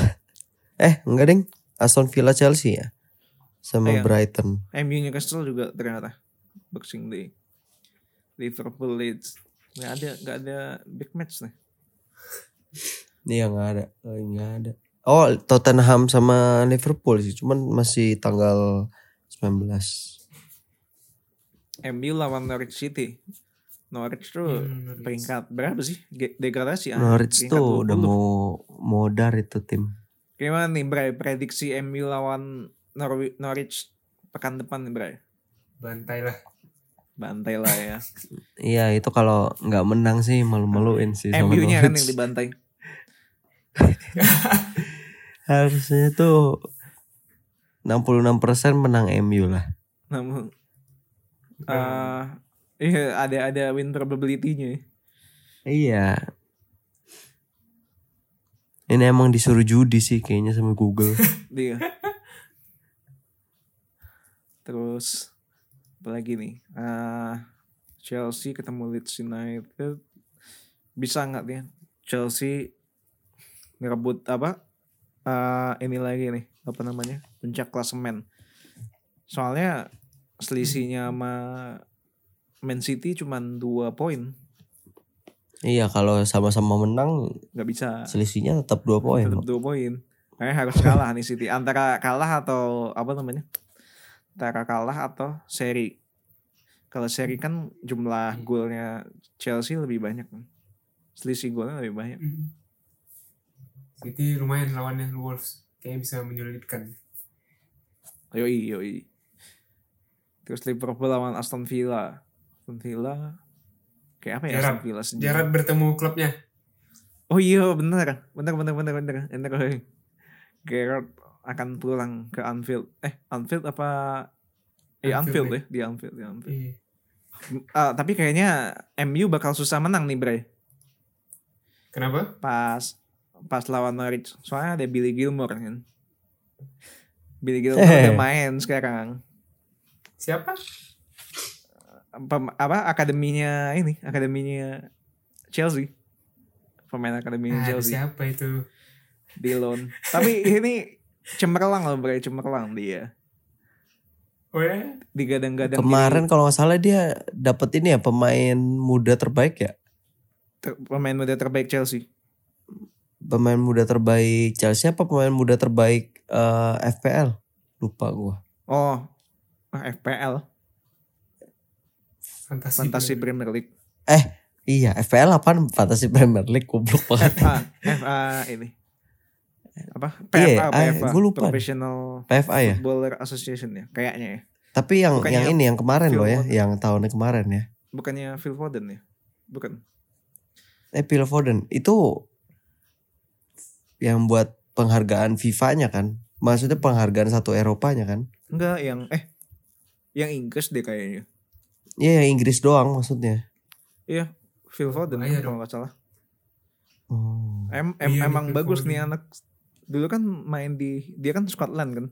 eh, enggak ding. Aston Villa Chelsea ya. Sama Iya. Brighton. MU Newcastle juga ternyata Boxing Day. Liverpool Leeds. Nggak ada nggak ada big match nih. Iya nggak ada. Oh, nggak ada. Oh, Tottenham sama Liverpool sih, cuman masih tanggal 19. MU lawan Norwich City. Norwich tuh Hmm, Norwich. peringkat berapa sih? Degradasi ah. Norwich tuh udah 20. mau modar itu tim. Gimana nih Bray prediksi MU lawan Norwich, Norwich pekan depan nih Bray? Bantai lah. Bantai lah ya. Iya, itu kalau nggak menang sih malu-maluin sih sama MU-nya kan yang dibantai. Harusnya tuh 66% menang MU lah. Namun Bukan. Iya ada ada win probability-nya. ya. Iya. Ini emang disuruh judi sih kayaknya sama Google. Dia. Terus apa lagi nih? Ah, Chelsea ketemu Leeds United bisa nggak dia? Chelsea ngerebut apa? Ah, ini lagi nih apa namanya? Puncak klasemen. Soalnya selisihnya sama Man City cuman dua poin, iya, kalau sama-sama menang nggak bisa. selisihnya tetap 2 poin. tetap dua poin. Kayak harus kalah nih City. Antara kalah atau apa namanya? Antara kalah atau seri. Kalau seri kan jumlah golnya Chelsea lebih banyak. kan. Selisih golnya lebih banyak. Mm. City lumayan lawannya Wolves. Kayaknya bisa menyulitkan. Yoi, yoi. Terus Liverpool lawan Aston Villa. Aston Villa kayak apa ya Gerrard. Aston Villa sendiri? Gerrard bertemu klubnya. Oh iya bener. Bener bener bener bener. bener. bener. Gerrard akan pulang ke Anfield. Eh Anfield apa? Eh Anfield, Anfield, ya, di Anfield, di Anfield. Iya. Ah, tapi kayaknya MU bakal susah menang nih, Bray. Kenapa? Pas pas lawan Norwich. Soalnya ada Billy Gilmore kan. Billy Gilmore udah main sekarang. Siapa? Pem- apa akademinya ini, akademinya Chelsea. Pemain akademinya Ah, Chelsea siapa itu? di loan. Tapi ini cemerlang loh, Bray, cemerlang dia. Oh ya? digadang-gadang Kemarin kalau nggak salah dia dapat ini ya pemain muda terbaik ya. ter- pemain muda terbaik Chelsea. Pemain muda terbaik Chelsea apa pemain muda terbaik eh, FPL? Lupa gua. Oh, ah, FPL, Fantasi. Fantasy Premier League. Iya, FPL apaan? Fantasy Premier League goblok banget. FA, FA ini. Apa? Iya, PFA, ah, PFA. gua lupa. Professional PFA ya. Footballer Association ya, kayaknya ya. Tapi yang Bukannya yang ini yang kemarin Phil loh ya, Foden. yang tahunnya kemarin ya. Bukannya Phil Foden ya? Bukan. Eh Phil Foden itu yang buat penghargaan FIFA-nya kan? Maksudnya penghargaan satu Eropanya kan? Enggak, yang eh yang Inggris deh kayaknya. Iya yang Inggris doang maksudnya. Iya, Phil Foden Bahaya kalau dong. nggak salah. Oh. Em, em- Iya, emang bagus nih Foden. anak. Dulu kan main di dia kan Scotland kan.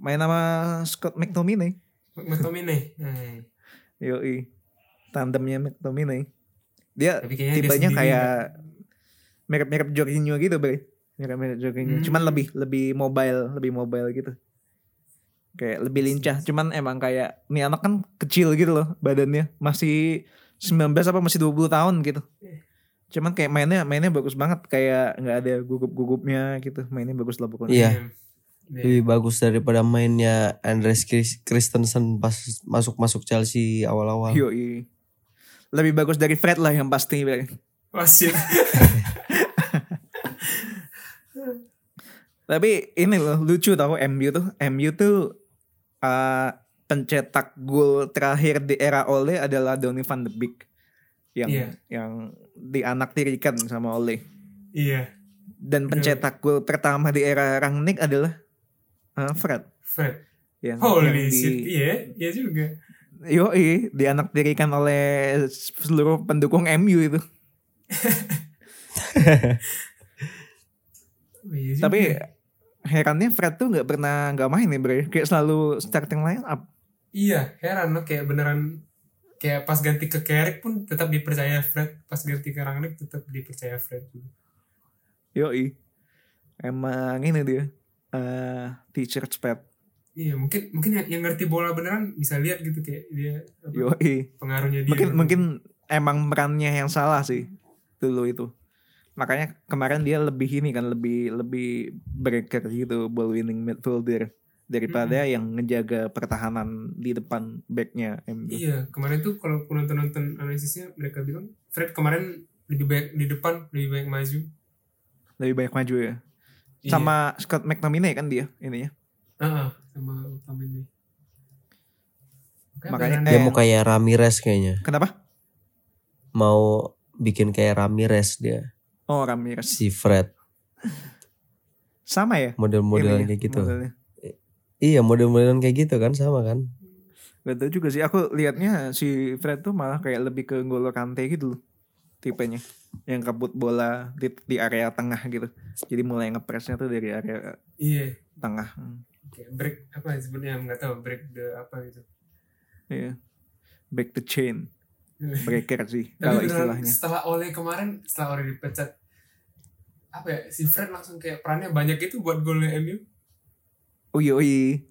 Main sama Scott McTominay. McTominay. Hmm. Yoi. Tandemnya McTominay. Dia dia tipenya sendiri kayak mirip-mirip Jorginho gitu, Bre. Mirip-mirip Jorginho. Hmm. Cuman lebih lebih mobile, lebih mobile gitu. Kayak lebih lincah. Cuman emang kayak ini anak kan kecil gitu loh badannya. Masih 19 apa masih 20 tahun gitu. Cuman kayak mainnya mainnya bagus banget kayak nggak ada gugup-gugupnya gitu. Mainnya bagus lah pokoknya. Iya. Lebih bagus daripada mainnya Andres Chris- Christensen pas masuk-masuk Chelsea awal-awal. Yoi. Lebih bagus dari Fred lah yang pasti. Shit. Tapi ini loh lucu tau MU tuh. MU tuh uh, pencetak gol terakhir di era Ole adalah Donny van de Beek yang Iya. yang dianaktirikan sama Ole. Iya. Dan pencetak gol pertama di era Rangnick adalah uh, Fred Fred. yang, Holy yang shit. Iya. Iya juga. Yoi, dianaktirikan oleh seluruh pendukung MU itu. Iya. Tapi herannya Fred tuh nggak pernah nggak main nih bre, kayak selalu starting line up. Iya, heran loh kayak beneran kayak pas ganti ke Carrick pun tetap dipercaya Fred, pas ganti ke Rangnick tetap dipercaya Fred juga. Yoi. Emang ini dia. eh t-shirt pad. Iya, mungkin mungkin yang, yang ngerti bola beneran bisa lihat gitu kayak dia apa, Yoi. pengaruhnya dia. Mungkin gitu. mungkin emang perannya yang salah sih dulu itu. Makanya kemarin dia lebih ini kan lebih lebih breaker gitu ball winning midfielder daripada yang ngejaga pertahanan di depan backnya MU. Iya, kemarin tuh kalau aku nonton-nonton analisisnya mereka bilang Fred kemarin lebih baik di depan, lebih baik maju. Lebih banyak maju ya. Iya. Sama Scott McTominay kan dia ininya. Ah, ah, sama ini. Makanya- Dia Eh. mau kayak Ramirez kayaknya. Kenapa? Mau bikin kayak Ramirez dia. Oh Ramirez. Si Fred. Sama ya? Model-modelan ininya, kayak gitu. modelnya. Iya model-modelan kayak gitu kan sama kan. Gak tau juga sih. Aku liatnya si Fred tuh malah kayak lebih ke N'Golo Kante gitu loh. Tipenya. Yang kabut bola di, di area tengah gitu. Jadi mulai ngepresnya tuh dari area Iya, tengah. Hmm, kayak break apa sebenarnya nggak tahu break the apa gitu. Iya. Back to chain. Breaker sih. Tapi kalau istilahnya. setelah Ole kemarin, setelah Ole dipecat, apa ya si Fred langsung kayak perannya banyak itu buat golnya MU. Oh iya, iya.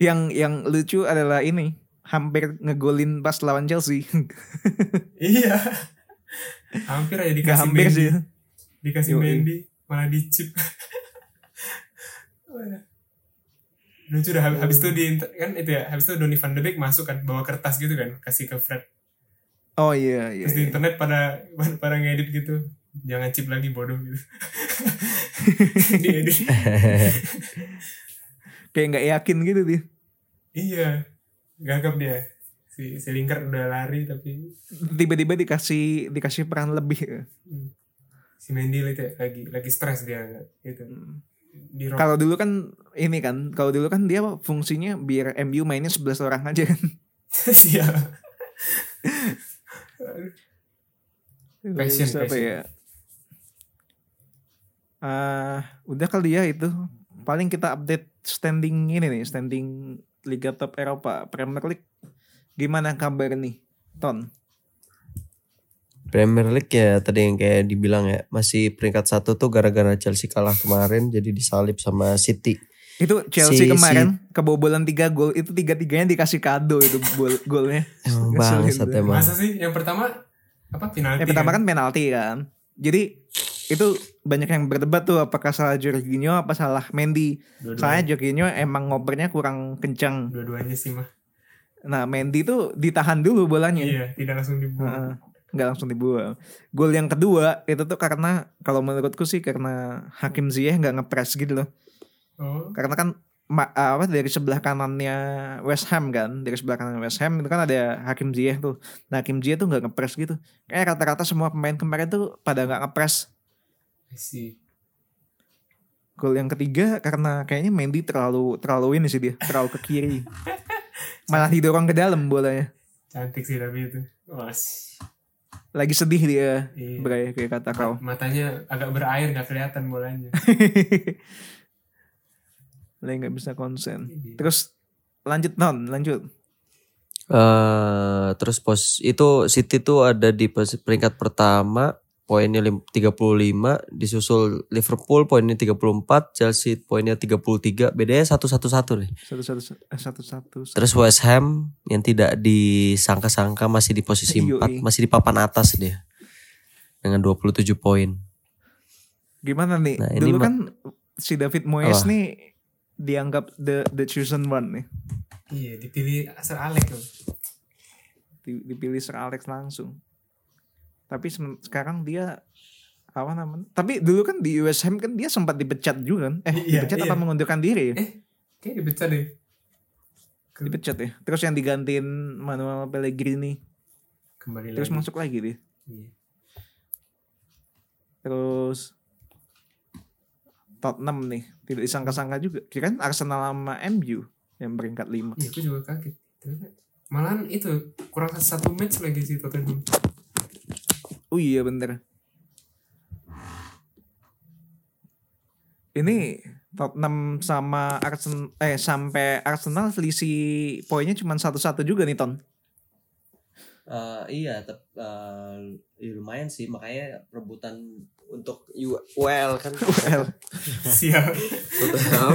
Yang yang lucu adalah ini. Hampir ngegolin pas lawan Chelsea. iya. Hampir aja Gak dikasih hampir Mendy, sih. dikasih Yoi. Mendy, malah dicip. Lucu dah hab- habis itu di kan itu ya habis itu Donny van de Beek masuk kan bawa kertas gitu kan kasih ke Fred Oh iya iya. terus di iya. internet pada pada ngedit gitu jangan chip lagi bodoh gitu diedit Kayak nggak yakin gitu dia. iya gagap dia si si udah lari tapi Tiba-tiba dikasih dikasih peran lebih. hmm, si Mendy itu lagi lagi stres dia gitu Hmm. Kalau dulu kan ini kan, kalau dulu kan dia fungsinya biar MU mainnya 11 orang aja kan. siap Passion, passion. ya? Ah, udah kali ya itu. Paling kita update standing ini nih, standing Liga Top Eropa Premier League. Gimana kabar nih, Ton? Premier League ya tadi yang kayak dibilang ya masih peringkat satu tuh gara-gara Chelsea kalah kemarin jadi disalip sama City. Itu Chelsea Si- kemarin kebobolan 3 gol itu tiga-tiganya dikasih kado itu gol golnya. Emang bangsat emang. Masa sih yang pertama apa penalti? Yang pertama kan penalti kan. Jadi itu banyak yang berdebat tuh apakah salah Jorginho apa salah Mendy. Dua-duanya, Soalnya Jorginho emang ngopernya kurang kencang. dua-duanya sih mah. Nah Mendy tuh ditahan dulu bolanya. Iya, tidak langsung dibuang. Nggak langsung dibuang. Gol yang kedua itu tuh karena kalau menurutku sih karena Hakim Ziyech nggak ngepres gitu loh. Oh, Karena kan ma- apa dari sebelah kanannya West Ham kan, dari sebelah kanan West Ham itu kan ada Hakim Ziyech tuh. Nah Hakim Ziyech tuh nggak ngepres gitu. Kayak rata-rata semua pemain kemarin tuh pada nggak ngepres. I see. Gol yang ketiga karena kayaknya Mendy terlalu terlalu ini sih dia, terlalu ke kiri. Malah didorong ke dalam bolanya. Cantik sih tapi itu. Was. Lagi sedih dia, Iya. Bray kayak kata kau. Matanya agak berair nggak kelihatan bolanya. Lagi nggak bisa konsen. Iya. Terus lanjut non, lanjut. eh terus pos itu City tuh ada di pos- peringkat pertama poinnya lim- 35 disusul Liverpool poinnya 34 Chelsea poinnya 33 bedanya satu satu satu nih Satu satu eh, satu satu. terus West Ham yang tidak disangka-sangka masih di posisi Yoi. 4 masih di papan atas dia dengan 27 poin Gimana nih? Nah, ini Dulu kan si David Moyes Apa? nih dianggap the the chosen one nih. Iya, dipilih Sir Alex loh. Di- Dipilih Sir Alex langsung. Tapi sekarang dia apa namanya? Tapi dulu kan di Ham kan dia sempat dipecat juga kan? Eh, Iya, dipecat iya. apa mengundurkan diri? Eh, Kayak dipecat deh. Dipecat ya. Terus yang digantiin Manuel Pellegrini. Kembali Terus lagi. masuk lagi dia. Iya. Terus Tottenham nih tidak disangka-sangka juga. Kirain Arsenal sama MU yang peringkat 5. Iya, aku juga kaget. Malahan itu kurang satu match lagi sih Tottenham. Oh iya bener. Ini Tottenham sama Arsenal eh sampai Arsenal selisih poinnya cuma satu-satu juga nih Ton. Eh, iya tep, eh, ya lumayan sih makanya rebutan untuk UL kan Well, Siap. Tottenham,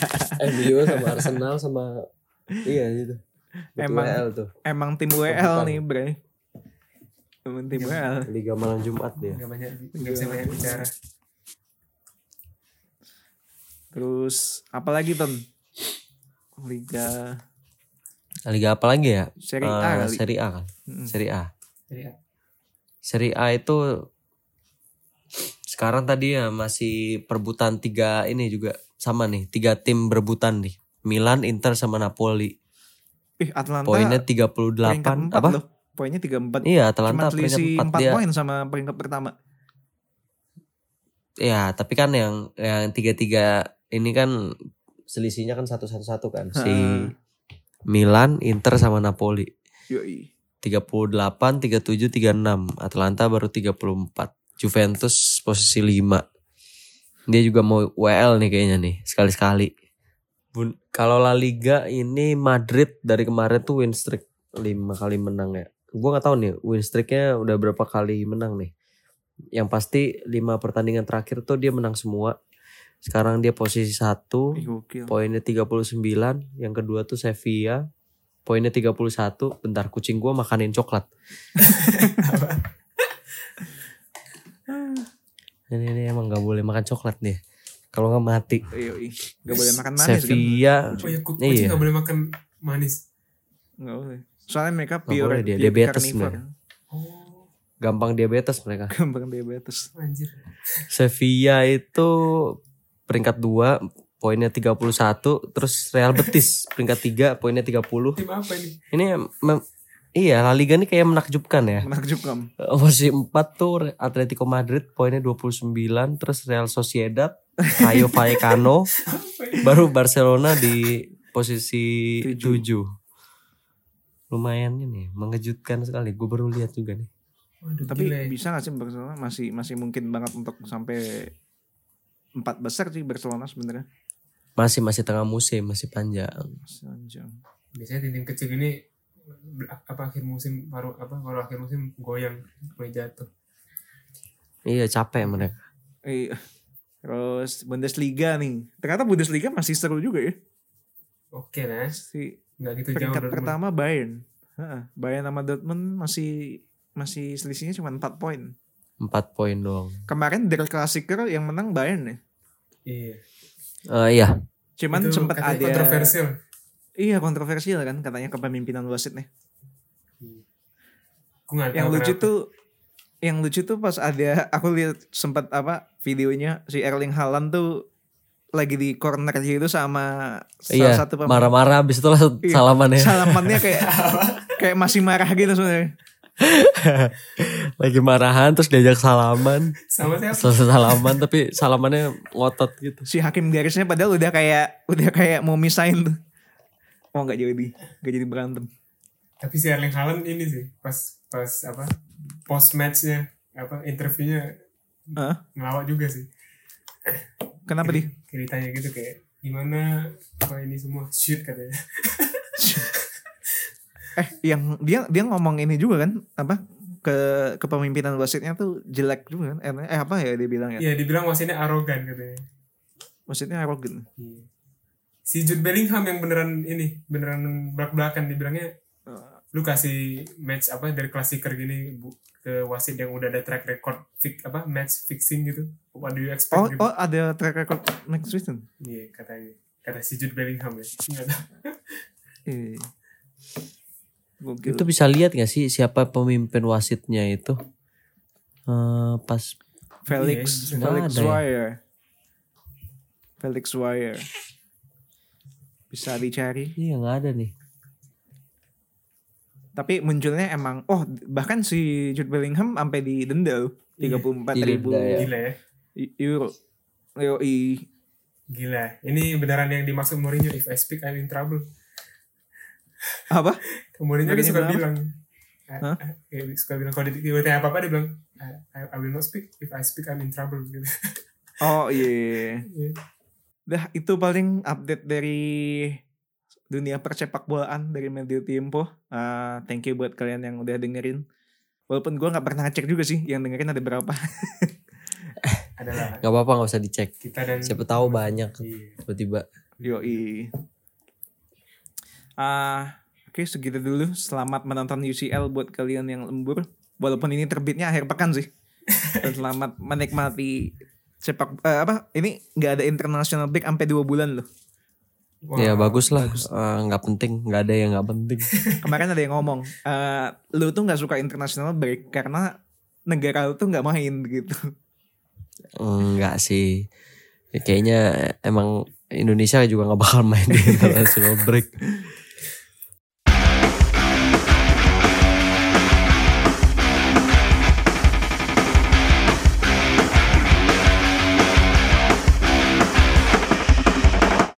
MU sama Arsenal sama iya gitu. Emang- WL tuh. emang tim WL Rebutan. nih, Bre. Emang tim Iya. Liga malam Jumat dia. Enggak banyak enggak bisa banyak bicara. Terus apalagi Ton? Liga Liga apa lagi ya? Serie Eh, A kali. Serie A kan. Mm-mm. Serie A. Jadi ya, Serie A itu sekarang tadi ya masih perebutan tiga ini juga sama nih tiga tim berebutan nih Milan, Inter sama Napoli. Ih, Atlanta Poinnya peringkat 38 empat apa? loh. Poinnya 34. Iya, Cuma Atalanta peringkat selisih 4 4 dia. poin sama peringkat pertama. Ya, tapi kan yang yang tiga-tiga ini kan selisihnya kan satu-satu-satu kan. Si Ha. Milan, Inter sama Napoli. Yoi. 38, 37, 36. Atlanta baru 34. Juventus posisi 5. Dia juga mau WL nih kayaknya nih, sekali-sekali. Bun, kalau La Liga ini Madrid dari kemarin tuh win streak 5 kali menang ya. Gua nggak tahu nih win streaknya udah berapa kali menang nih. Yang pasti 5 pertandingan terakhir tuh dia menang semua. Sekarang dia posisi 1, Ih, gokil. poinnya 39, yang kedua tuh Sevilla, poinnya 31. Bentar kucing gua makanin coklat. ini, ini emang gak boleh makan coklat nih. Kalau nggak mati. Yoi. Gak boleh makan manis kan? Sevilla, Oh ya, ku- kucing Iya. nggak boleh makan manis. Nggak boleh. Soalnya mereka pure, boleh dia, pure diabetes mereka. Oh, gampang diabetes mereka. Gampang diabetes. anjir. Sevilla itu peringkat 2 poinnya 31 terus Real Betis peringkat 3 poinnya 30 Tim apa ini? ini mem- iya La Liga ini kayak menakjubkan ya Menakjubkan. posisi 4 tuh Atletico Madrid poinnya 29 terus Real Sociedad Rayo Vallecano baru Barcelona di posisi Tujuh. 7 lumayan ini mengejutkan sekali gue baru lihat juga nih Waduh, Tapi gila ya. bisa gak sih Barcelona masih masih mungkin banget untuk sampai empat besar sih Barcelona sebenarnya. masih masih tengah musim masih panjang Masih panjang. biasanya tim-tim kecil ini apa akhir musim baru apa kalau akhir musim goyang mulai jatuh iya capek mereka Iya. Terus Bundesliga nih. Ternyata Bundesliga masih seru juga ya. Oke lah. Si Nggak gitu jauh. peringkat Dortmund. pertama Bayern. Heeh, Bayern sama Dortmund masih masih selisihnya cuma 4 poin. Empat poin doang. Kemarin Der Klassiker yang menang Bayern ya. Iya. Eh, iya. Cuman Itu sempat ada kontroversial. Iya kontroversial kan katanya kepemimpinan. Gue nggak tahu Yang lucu kenapa. tuh yang lucu tuh pas ada aku lihat sempat apa videonya si Erling Haaland tuh lagi di corner gitu sama salah Iya. satu pemain. Marah-marah abis itu langsung Iya. salaman ya. Salamannya kayak kayak masih marah gitu sebenarnya. Lagi marahan terus diajak salaman. Sama siapa? Selesai salaman tapi salamannya ngotot gitu. Si hakim garisnya padahal udah kayak udah kayak mau misahin tuh. Oh nggak jadi nggak jadi berantem. Tapi si Erling Haaland ini sih pas pas apa post matchnya apa interviewnya Hah? ngelawak juga sih. Kenapa di? Kayak ditanya gitu kayak gimana apa ini semua shoot katanya. Eh yang dia dia ngomong ini juga kan apa ke kepemimpinan wasitnya tuh jelek juga kan? Eh, eh apa ya dia bilang ya? Iya dibilang wasitnya arogan katanya. Maksudnya arrogant. Iya. Si Jude Bellingham yang beneran ini beneran belak belakan dibilangnya lu kasih match apa dari klasiker gini bu, ke wasit yang udah ada track record fix apa match fixing gitu. What do you expect? Oh, gitu. oh ada track record next season. Iya katanya kata si Jude Bellingham ya. Iya. Gokil. Itu bisa lihat gak sih siapa pemimpin wasitnya itu? Eh, pas Felix Iya, nggak Felix ada ya. Wire. Felix Wire. Bisa dicari. iya nggak ada nih. Tapi munculnya emang oh bahkan si Jude Bellingham sampai didenda loh. 34 ribu Didenda ya. Gila ya. Euro. Yoi. Gila. Ini beneran yang dimaksud Mourinho if I speak I'm in trouble. Apa? Mourinho kan suka bilang bilang. Hah? eh, eh, suka bilang kalau ditanya apa-apa dia bilang I, I- I will not speak if I speak I'm in trouble gitu. Oh iya. Iya. Dah itu paling update dari dunia persepak bolaan dari Medio Tempo. Ah, thank you buat kalian yang udah dengerin. Walaupun gue nggak pernah ngecek juga sih yang dengerin ada berapa. Adalah Gak apa-apa nggak usah dicek. kita dan Siapa tahu banyak Iya. tiba-tiba. Yoi. Ah, oke segitu dulu. Selamat menonton UCL buat kalian yang lembur. Walaupun ini terbitnya akhir pekan sih. Dan selamat menikmati sepak eh, apa? Ini nggak ada international break sampai dua bulan loh. Wah, ya bagus lah. Eh, Nggak penting. Nggak ada yang nggak penting. Kemarin ada yang ngomong, eh lu tuh nggak suka international break karena negara lu tuh nggak main gitu. Enggak sih. Ya, kayaknya emang Indonesia juga nggak bakal main di international break.